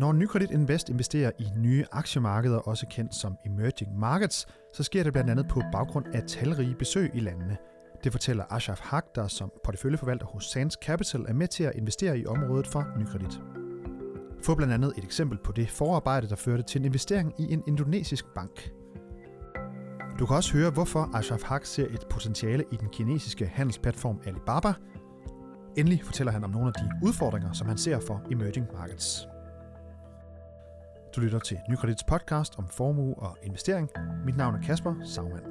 Når Nykredit Invest investerer i nye aktiemarkeder, også kendt som emerging markets, så sker det blandt andet på baggrund af talrige besøg i landene. Det fortæller Ashraf Haq, der som porteføljeforvalter hos Sands Capital er med til at investere i området for Nykredit. Få blandt andet et eksempel på det forarbejde, der førte til en investering i en indonesisk bank. Du kan også høre, hvorfor Ashraf Haq ser et potentiale i den kinesiske handelsplatform Alibaba. Endelig fortæller han om nogle af de udfordringer, som han ser for emerging markets. Du lytter til Nykredits podcast om formue og investering. Mit navn er Kasper Sagmann.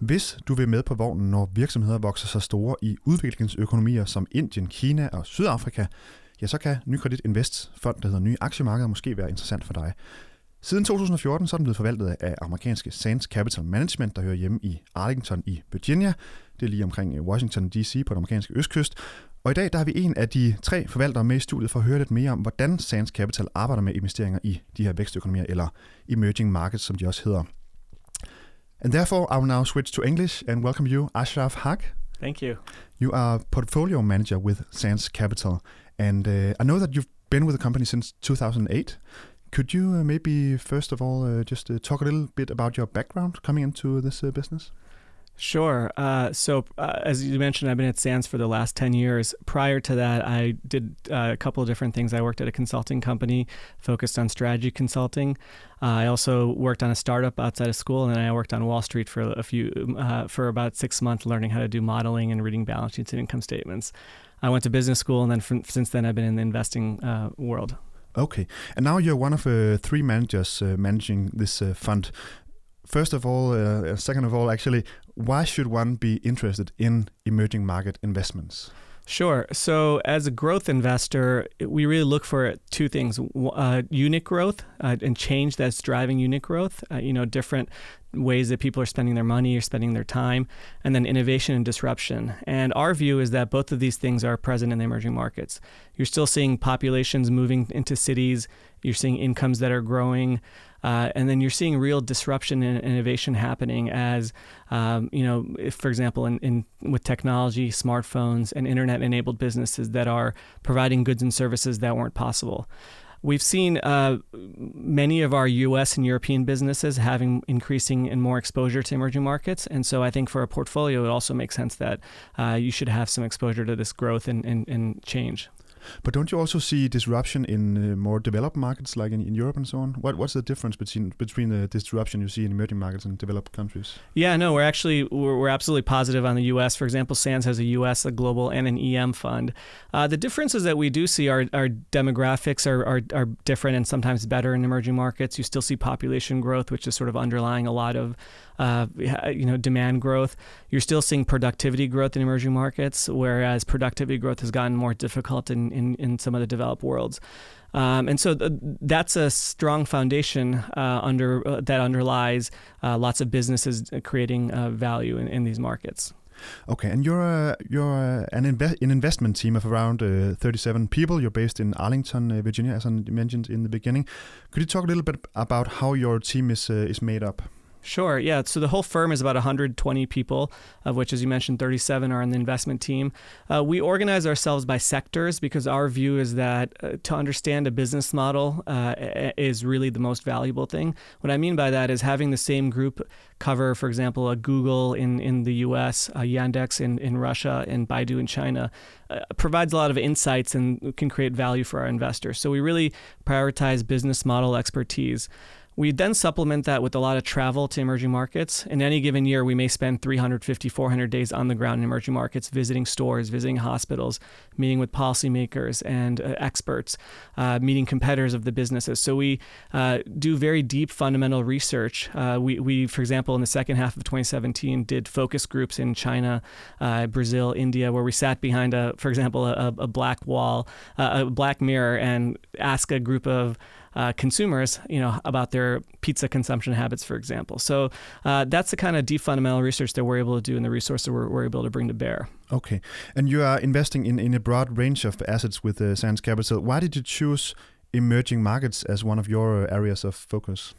Hvis du vil med på vognen, når virksomheder vokser så store i udviklingsøkonomier som Indien, Kina og Sydafrika, ja, så kan Nykredit Invest, fond der hedder Nye Aktiemarkeder, måske være interessant for dig. Siden 2014 så er den blevet forvaltet af amerikanske Sands Capital Management, der hører hjemme i Arlington i Virginia. Det er lige omkring Washington D.C. på den amerikanske østkyst. Og i dag der har vi en af de tre forvaltere med i studiet for at høre lidt mere om, hvordan Sands Capital arbejder med investeringer i de her vækstøkonomier, eller emerging markets, som de også hedder. And therefore, I will now switch to English and welcome you, Ashraf Haq. Thank you. You are portfolio manager with Sands Capital, and uh, I know that you've been with the company since 2008. Could you uh, maybe first of all uh, just uh, talk a little bit about your background coming into this uh, business? Sure. Uh, so, uh, as you mentioned, I've been at Sands for the last 10 years. Prior to that, I did uh, a couple of different things. I worked at a consulting company focused on strategy consulting. Uh, I also worked on a startup outside of school, and I worked on Wall Street for a few, uh, for about six months, learning how to do modeling and reading balance sheets and income statements. I went to business school, and then from, since then, I've been in the investing uh, world. Okay, and now you're one of three managers managing this fund first of all, uh, second of all, actually, why should one be interested in emerging market investments? Sure. So, as a growth investor, we really look for two things: uh, unit growth uh, and change that's driving unit growth. Uh, you know, different ways that people are spending their money or spending their time, and then innovation and disruption. And our view is that both of these things are present in the emerging markets. You're still seeing populations moving into cities. You're seeing incomes that are growing. Uh, and then you're seeing real disruption and innovation happening as, um, you know, if, for example, in, in with technology, smartphones, and internet-enabled businesses that are providing goods and services that weren't possible. We've seen uh, many of our U.S. and European businesses having increasing and more exposure to emerging markets, and so I think for a portfolio, it also makes sense that uh, you should have some exposure to this growth and, and, and change. But don't you also see disruption in uh, more developed markets like in, in Europe and so on? What what's the difference between between the disruption you see in emerging markets and developed countries? Yeah, no, we're actually we're, we're absolutely positive on the U.S. For example, Sands has a U.S. a global and an EM fund. Uh, the differences that we do see are, are demographics are, are are different and sometimes better in emerging markets. You still see population growth, which is sort of underlying a lot of uh, you know demand growth. You're still seeing productivity growth in emerging markets, whereas productivity growth has gotten more difficult in, in, in some of the developed worlds. Um, and so th- that's a strong foundation uh, under uh, that underlies uh, lots of businesses creating uh, value in, in these markets. Okay, and you're uh, you're uh, an inve- an investment team of around uh, 37 people. You're based in Arlington, uh, Virginia, as I mentioned in the beginning. Could you talk a little bit about how your team is uh, is made up? Sure. Yeah. So the whole firm is about 120 people, of which, as you mentioned, 37 are on the investment team. Uh, we organize ourselves by sectors because our view is that uh, to understand a business model uh, is really the most valuable thing. What I mean by that is having the same group cover, for example, a Google in, in the US, a Yandex in, in Russia, and Baidu in China, uh, provides a lot of insights and can create value for our investors. So we really prioritize business model expertise. We then supplement that with a lot of travel to emerging markets. In any given year, we may spend 350, 400 days on the ground in emerging markets, visiting stores, visiting hospitals, meeting with policymakers and uh, experts, uh, meeting competitors of the businesses. So we uh, do very deep fundamental research. Uh, we, we, for example, in the second half of 2017, did focus groups in China, uh, Brazil, India, where we sat behind a, for example, a, a black wall, uh, a black mirror, and ask a group of uh, consumers, you know, about their pizza consumption habits, for example. So uh, that's the kind of deep fundamental research that we're able to do and the resources we're, we're able to bring to bear. Okay, and you are investing in, in a broad range of assets with uh, Sands Capital. Why did you choose emerging markets as one of your areas of focus?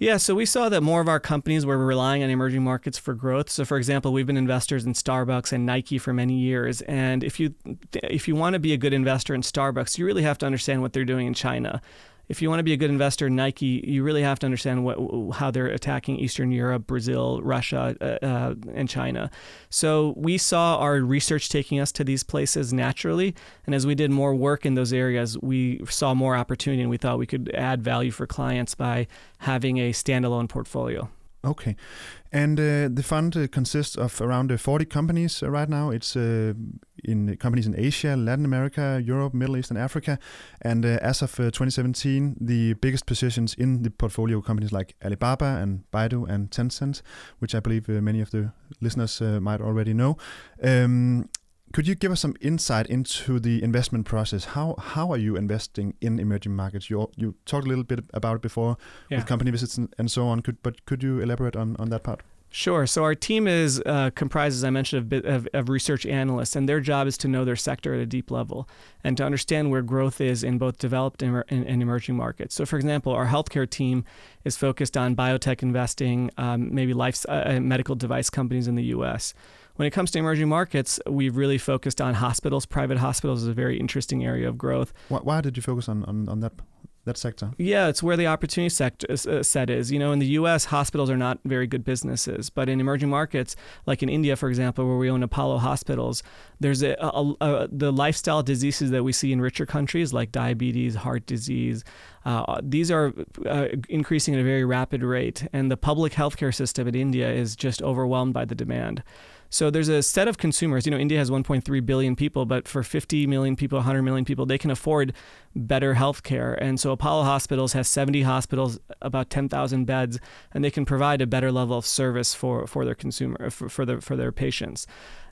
Yeah, so we saw that more of our companies were relying on emerging markets for growth. So, for example, we've been investors in Starbucks and Nike for many years, and if you if you want to be a good investor in Starbucks, you really have to understand what they're doing in China if you want to be a good investor in Nike, you really have to understand what, how they're attacking Eastern Europe, Brazil, Russia, uh, uh, and China. So we saw our research taking us to these places naturally. And as we did more work in those areas, we saw more opportunity and we thought we could add value for clients by having a standalone portfolio. Okay. And uh, the fund uh, consists of around uh, 40 companies uh, right now. It's uh, in companies in Asia, Latin America, Europe, Middle East, and Africa. And uh, as of 2017, the biggest positions in the portfolio companies like Alibaba and Baidu and Tencent, which I believe many of the listeners might already know. Um, could you give us some insight into the investment process? How how are you investing in emerging markets? You you talked a little bit about it before yeah. with company visits and, and so on. Could but could you elaborate on, on that part? Sure. So our team is uh, comprised, as I mentioned, of, of, of, research analysts, and their job is to know their sector at a deep level and to understand where growth is in both developed and, and emerging markets. So, for example, our healthcare team is focused on biotech investing, um, maybe life uh, uh medical device companies in the U.S. When it comes to emerging markets, we've really focused on hospitals. Private hospitals is a very interesting area of growth. Why, why did you focus on, on, on that that sector? Yeah, it's where the opportunity sector uh, set is. You know, in the U.S., hospitals are not very good businesses, but in emerging markets, like in India, for example, where we own Apollo hospitals, there's a, a, a, the lifestyle diseases that we see in richer countries, like diabetes, heart disease. Uh, these are uh, increasing at a very rapid rate, and the public healthcare system in India is just overwhelmed by the demand. So there's a set of consumers. You know, India has 1.3 billion people, but for 50 million people, 100 million people, they can afford better health care. And so Apollo Hospitals has 70 hospitals, about 10,000 beds, and they can provide a better level of service for, for their consumer, for, for, their, for their patients.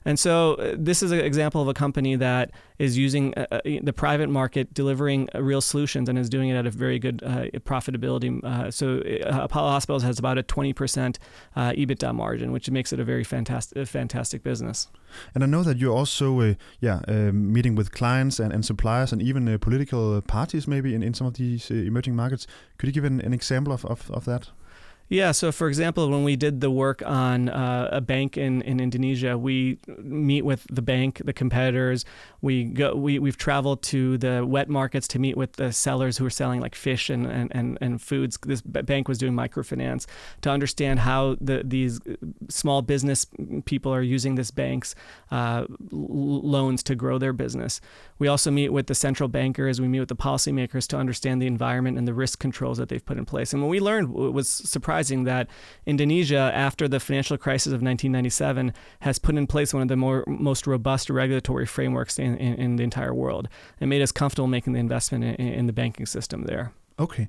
And so uh, this is an example of a company that is using uh, uh the private market, delivering uh, real solutions, and is doing it at a very good uh, profitability. So Apollo Hospitals has about a 20% EBITDA margin, which makes it a very fantastic, fantastic business. And I know that you're also, yeah, meeting with clients and, and suppliers and even political parties, maybe in, in some of these emerging markets. Could you give an, an example of, of, of that? Yeah. So, for example, when we did the work on uh, a bank in, in Indonesia, we meet with the bank, the competitors. We go. We we've traveled to the wet markets to meet with the sellers who are selling like fish and and, and, and foods. This bank was doing microfinance to understand how the these small business people are using this bank's uh, loans to grow their business. We also meet with the central bankers. We meet with the policymakers to understand the environment and the risk controls that they've put in place. And what we learned was surprising surprising that Indonesia, after the financial crisis of 1997, has put in place one of the more most robust regulatory frameworks in, in, in the entire world. It made us comfortable making the investment in, in the banking system there. Okay.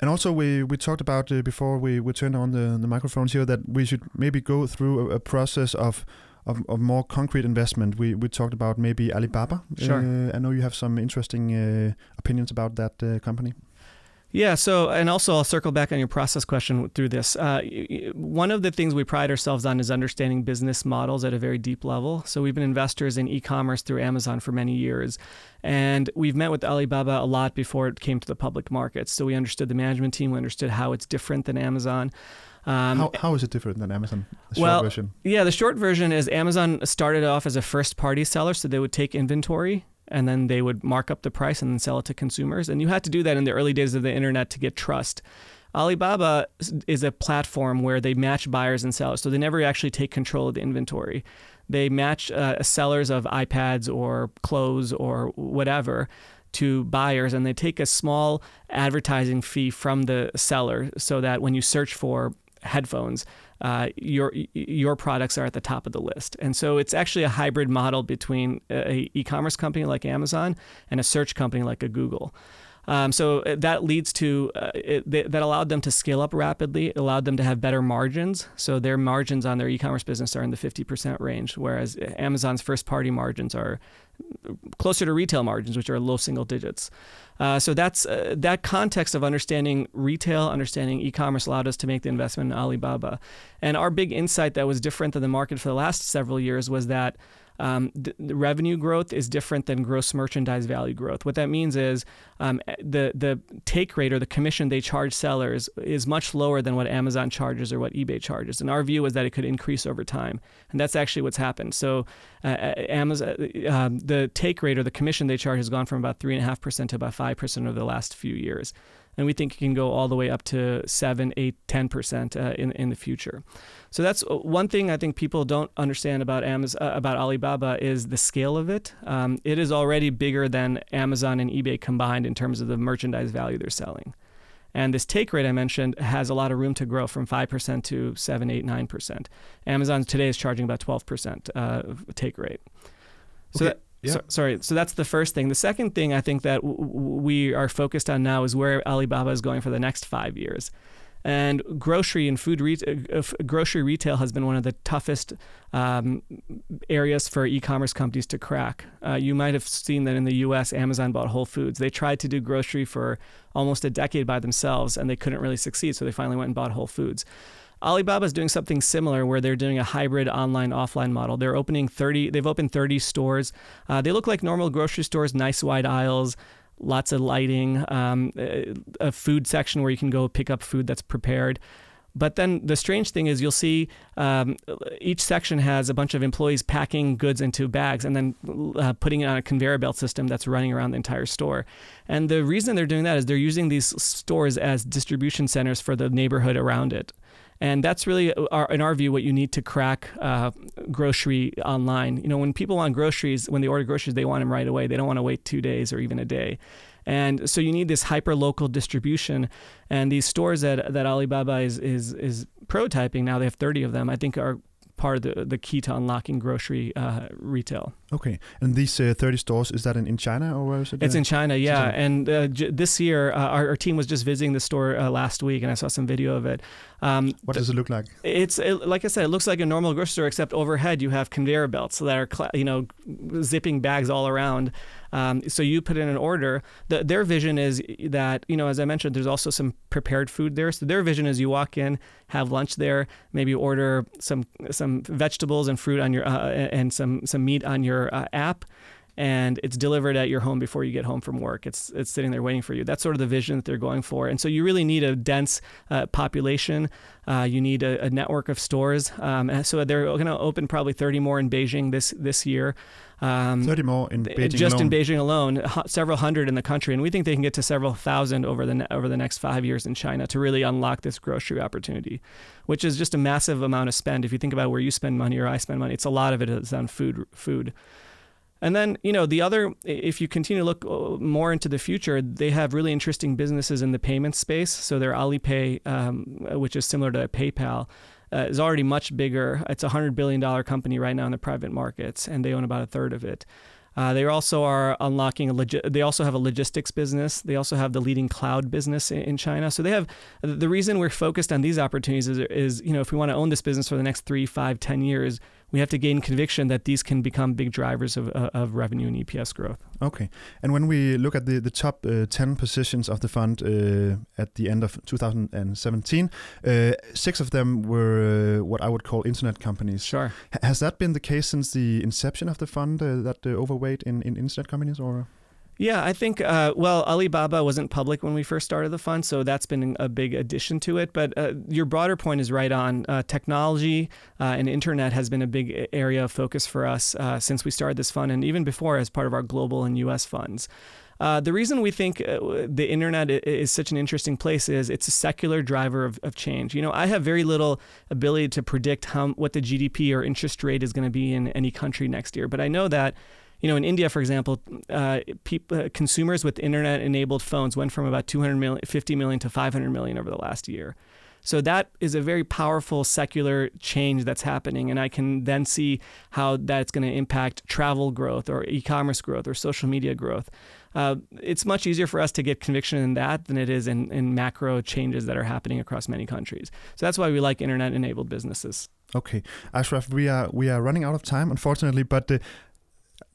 And also, we, we talked about uh, before we, we turned on the, the microphones here that we should maybe go through a, a process of, of, of, more concrete investment. We, we talked about maybe Alibaba. Sure. Uh, I know you have some interesting uh, opinions about that uh, company. Yeah. So, and also I'll circle back on your process question through this. Uh, one of the things we pride ourselves on is understanding business models at a very deep level. So, we've been investors in e commerce through Amazon for many years. And we've met with Alibaba a lot before it came to the public markets. So, we understood the management team, we understood how it's different than Amazon. Um, how, how is it different than Amazon? The well, version? yeah, the short version is Amazon started off as a first party seller, so they would take inventory and then they would mark up the price and then sell it to consumers. And you had to do that in the early days of the internet to get trust. Alibaba is a platform where they match buyers and sellers, so they never actually take control of the inventory. They match uh, sellers of iPads or clothes or whatever to buyers, and they take a small advertising fee from the seller so that when you search for headphones, uh, your your products are at the top of the list. And so it's actually a hybrid model between a e-commerce company like Amazon and a search company like a Google. Um, so uh, that leads to uh, it, that allowed them to scale up rapidly. It allowed them to have better margins. So their margins on their e-commerce business are in the 50% range, whereas Amazon's first-party margins are closer to retail margins, which are low single digits. Uh, so that's uh, that context of understanding retail, understanding e-commerce allowed us to make the investment in Alibaba. And our big insight that was different than the market for the last several years was that um, the, the, revenue growth is different than gross merchandise value growth. What that means is um, the the take rate or the commission they charge sellers is much lower than what Amazon charges or what eBay charges. And our view is that it could increase over time, and that's actually what's happened. So, uh, uh Amazon, um, the take rate or the commission they charge has gone from about three and a half percent to about five percent over the last few years and we think it can go all the way up to 7, 8, 10% uh, in, in the future. So that's uh, one thing I think people don't understand about Amazon, uh, about Alibaba is the scale of it. Um, it is already bigger than Amazon and eBay combined in terms of the merchandise value they're selling. And this take rate I mentioned has a lot of room to grow from 5% to 7, 8, 9%. Amazon today is charging about 12% uh, take rate. So okay. that, yeah. So, sorry. So that's the first thing. The second thing I think that w- we are focused on now is where Alibaba is going for the next five years. And grocery and food re- uh, grocery retail has been one of the toughest um, areas for e-commerce companies to crack. Uh, you might have seen that in the U.S., Amazon bought Whole Foods. They tried to do grocery for almost a decade by themselves, and they couldn't really succeed. So they finally went and bought Whole Foods. Alibaba is doing something similar where they're doing a hybrid online offline model. They're opening 30, they've opened 30 stores. Uh, they look like normal grocery stores, nice wide aisles, lots of lighting, um, a food section where you can go pick up food that's prepared. But then the strange thing is, you'll see um, each section has a bunch of employees packing goods into bags and then uh, putting it on a conveyor belt system that's running around the entire store. And the reason they're doing that is they're using these stores as distribution centers for the neighborhood around it. And that's really, uh, our, in our view, what you need to crack uh, grocery online. You know, when people want groceries, when they order groceries, they want them right away. They don't want to wait two days or even a day. And so you need this hyper local distribution. And these stores that, that Alibaba is, is, is prototyping now, they have 30 of them, I think are part of the, the key to unlocking grocery uh, retail. Okay, and these uh, 30 stores is that in, in China or where is it? It's in China, yeah. And uh, j- this year, uh, our, our, team was just visiting the store uh, last week, and I saw some video of it. Um, what does it look like? It's it, like I said, it looks like a normal grocery store, except overhead you have conveyor belts that are you know zipping bags all around. Um, so you put in an order. The, their vision is that you know, as I mentioned, there's also some prepared food there. So their vision is you walk in, have lunch there, maybe order some some vegetables and fruit on your uh, and some some meat on your uh, app and it's delivered at your home before you get home from work. It's it's sitting there waiting for you. That's sort of the vision that they're going for. And so you really need a dense uh, population. Uh, you need a, a, network of stores. Um, and so they're going to open probably 30 more in Beijing this this year. Um, 30 more in Beijing just alone. in Beijing alone, several hundred in the country, and we think they can get to several thousand over the over the next five years in China to really unlock this grocery opportunity, which is just a massive amount of spend. If you think about where you spend money or I spend money, it's a lot of it is on food food. And then, you know, the other, if you continue to look uh, more into the future, they have really interesting businesses in the payment space. So their Alipay, um, which is similar to PayPal, uh, is already much bigger. It's a $100 billion company right now in the private markets, and they own about a third of it. Uh, they also are unlocking a logi- they also have a logistics business. They also have the leading cloud business in, in China. So they have the reason we're focused on these opportunities is, is you know if we want to own this business for the next three, five, ten years, we have to gain conviction that these can become big drivers of, uh, of revenue and EPS growth. Okay. And when we look at the, the top uh, 10 positions of the fund uh, at the end of 2017, uh, six of them were uh, what I would call internet companies. Sure. H has that been the case since the inception of the fund, uh, that overweight in, in internet companies? or? Yeah, I think, uh, well, Alibaba wasn't public when we first started the fund, so that's been a big addition to it. But uh, your broader point is right on. Uh, technology uh, and internet has been a big area of focus for us uh, since we started this fund and even before as part of our global and US funds. Uh, the reason we think uh, the internet is such an interesting place is it's a secular driver of, of change. You know, I have very little ability to predict how what the GDP or interest rate is going to be in any country next year, but I know that you know, in India, for example, uh, uh, consumers with internet-enabled phones went from about 250 million to 500 million over the last year. So that is a very powerful secular change that's happening, and I can then see how that's going to impact travel growth or e-commerce growth or social media growth. Uh, it's much easier for us to get conviction in that than it is in, in macro changes that are happening across many countries. So that's why we like internet-enabled businesses. Okay, Ashraf, we are we are running out of time, unfortunately, but uh,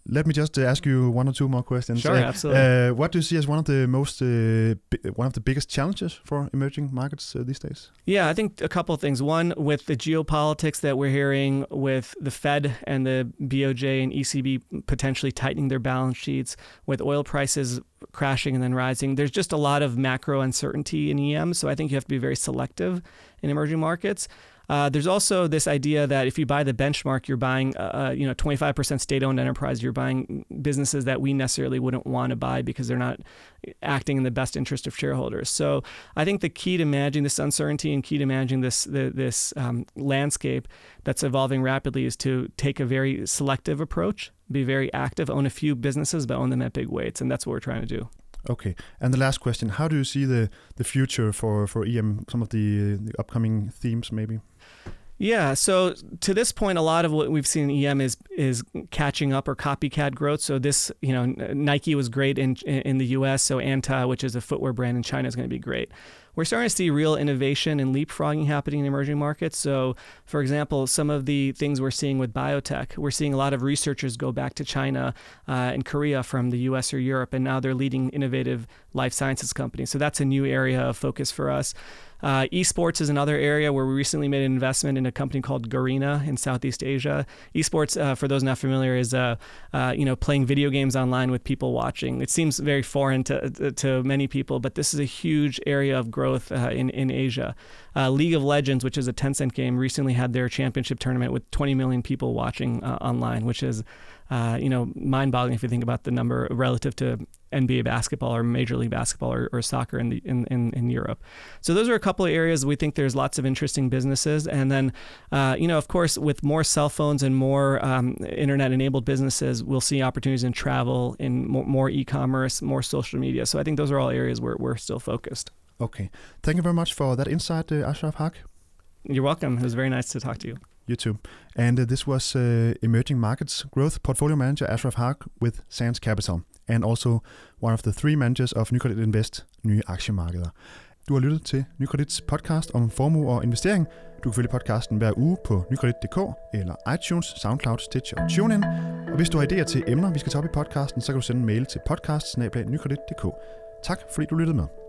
let me just uh, ask you one or two more questions. Sure, uh, absolutely. Uh, what do you see as one of the most, uh, one of the biggest challenges for emerging markets uh, these days? Yeah, I think a couple of things. One, with the geopolitics that we're hearing with the Fed and the BOJ and ECB potentially tightening their balance sheets, with oil prices crashing and then rising, there's just a lot of macro uncertainty in EM. So I think you have to be very selective in emerging markets. Uh, there's also this idea that if you buy the benchmark, you're buying, uh, uh you know, 25% state-owned enterprise. You're buying businesses that we necessarily wouldn't want to buy because they're not acting in the best interest of shareholders. So I think the key to managing this uncertainty and key to managing this the, this um, landscape that's evolving rapidly is to take a very selective approach, be very active, own a few businesses, but own them at big weights, and that's what we're trying to do. Okay, and the last question: How do you see the the future for for EM? Some of the, the upcoming themes, maybe. Yeah, so to this point, a lot of what we've seen in EM is is catching up or copycat growth. So this, you know, Nike was great in in the U.S. So Anta, which is a footwear brand in China, is going to be great we're starting to see real innovation and leapfrogging happening in emerging markets. So, for example, some of the things we're seeing with biotech, we're seeing a lot of researchers go back to China uh, and Korea from the US or Europe, and now they're leading innovative life sciences companies. So, that's a new area of focus for us. Uh, esports is another area where we recently made an investment in a company called Garena in Southeast Asia. Esports, uh, for those not familiar, is uh, uh, you know playing video games online with people watching. It seems very foreign to to many people, but this is a huge area of growth uh, in in Asia. Uh, League of Legends, which is a Tencent game, recently had their championship tournament with 20 million people watching online, which is uh, you know, mind-boggling if you think about the number relative to NBA basketball or Major League Basketball or, or soccer in, the, in, in, in Europe. So those are a couple of areas we think there's lots of interesting businesses. And then, uh, you know, of course, with more cell phones and more um, internet-enabled businesses, we'll see opportunities in travel, in more, more e-commerce, more social media. So I think those are all areas where we're still focused. Okay. Thank you very much for that insight, uh, Ashraf Haq. You're welcome. It was very nice to talk to you. You too. And uh, this was uh, Emerging Markets Growth Portfolio Manager Ashraf Haq with Sands Capital, and also one of the three managers of Nykredit Invest nye aktiemarkeder. Du har lyttet til Nykredits podcast om formue og investering. Du kan følge podcasten hver uge på nykredit.dk eller iTunes, SoundCloud, Stitch og TuneIn. Og hvis du har idéer til emner, vi skal tage op i podcasten, så kan du sende en mail til podcast Tak fordi du lyttede med.